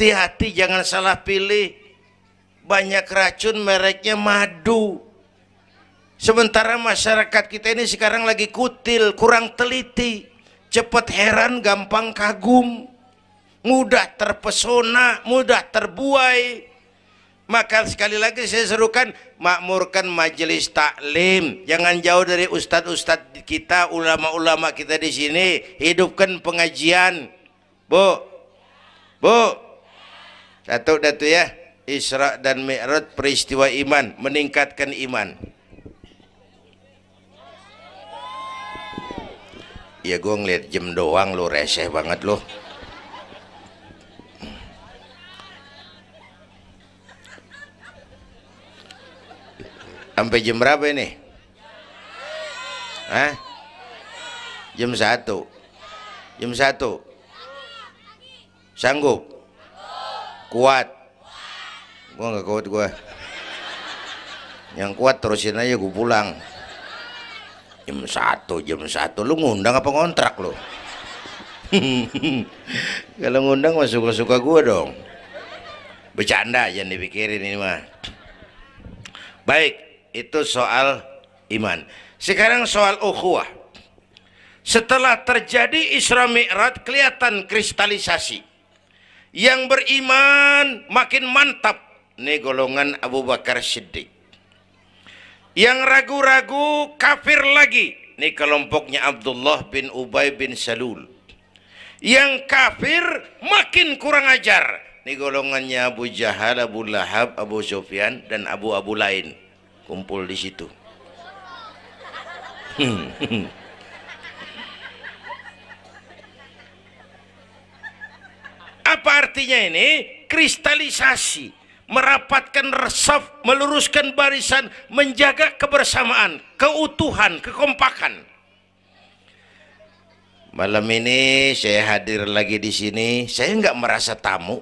hati-hati jangan salah pilih banyak racun mereknya madu sementara masyarakat kita ini sekarang lagi kutil kurang teliti cepat heran gampang kagum mudah terpesona mudah terbuai maka sekali lagi saya serukan makmurkan majelis taklim. Jangan jauh dari ustadz-ustadz kita, ulama-ulama kita di sini. Hidupkan pengajian. Bu. Bu. Satu datu ya. Isra dan Mi'raj peristiwa iman, meningkatkan iman. Ya gue ngeliat jam doang lo reseh banget lo. Sampai jam berapa ini? Hah? Jam satu. Jam satu. Sanggup? Kuat? Gua nggak kuat gua. Yang kuat terusin aja gua pulang. Jam satu, jam satu. Lu ngundang apa ngontrak lu? Kalau ngundang mah suka-suka gua dong. Bercanda jangan dipikirin ini mah. Baik, itu soal iman. Sekarang soal ukhuwah. Setelah terjadi Isra Mi'raj kelihatan kristalisasi. Yang beriman makin mantap. Ini golongan Abu Bakar Siddiq. Yang ragu-ragu kafir lagi. Ini kelompoknya Abdullah bin Ubay bin Salul. Yang kafir makin kurang ajar. Ini golongannya Abu Jahal, Abu Lahab, Abu Sufyan, dan Abu Abu lain kumpul di situ. Artinya ini? Kristalisasi, merapatkan resaf, meluruskan barisan, menjaga kebersamaan, keutuhan, kekompakan. Malam ini saya hadir lagi di sini, saya nggak merasa tamu,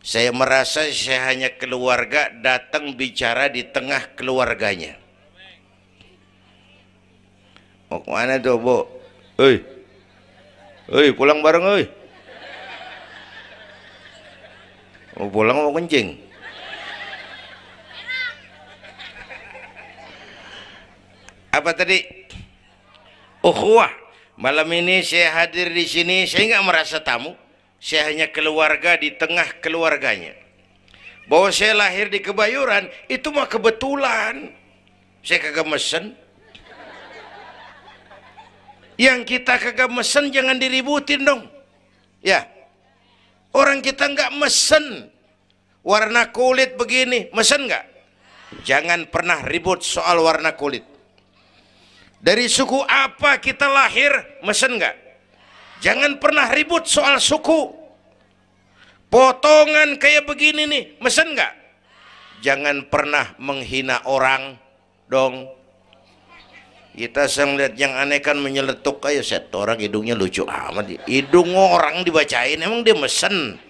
saya merasa saya hanya keluarga datang bicara di tengah keluarganya. Mau ke mana tuh, Bu? Hei. Hei, pulang bareng, hei. Mau pulang mau kencing. Apa tadi? Ukhuwah. Malam ini saya hadir di sini, saya nggak merasa tamu saya hanya keluarga di tengah keluarganya bahwa saya lahir di kebayuran itu mah kebetulan saya kagak mesen yang kita kagak mesen jangan diributin dong ya orang kita nggak mesen warna kulit begini mesen nggak jangan pernah ribut soal warna kulit dari suku apa kita lahir mesen nggak Jangan pernah ribut soal suku. Potongan kayak begini nih, mesen nggak? Jangan pernah menghina orang dong. Kita sedang lihat yang aneh kan menyeletuk kayak set orang hidungnya lucu amat. Hidung orang dibacain emang dia mesen.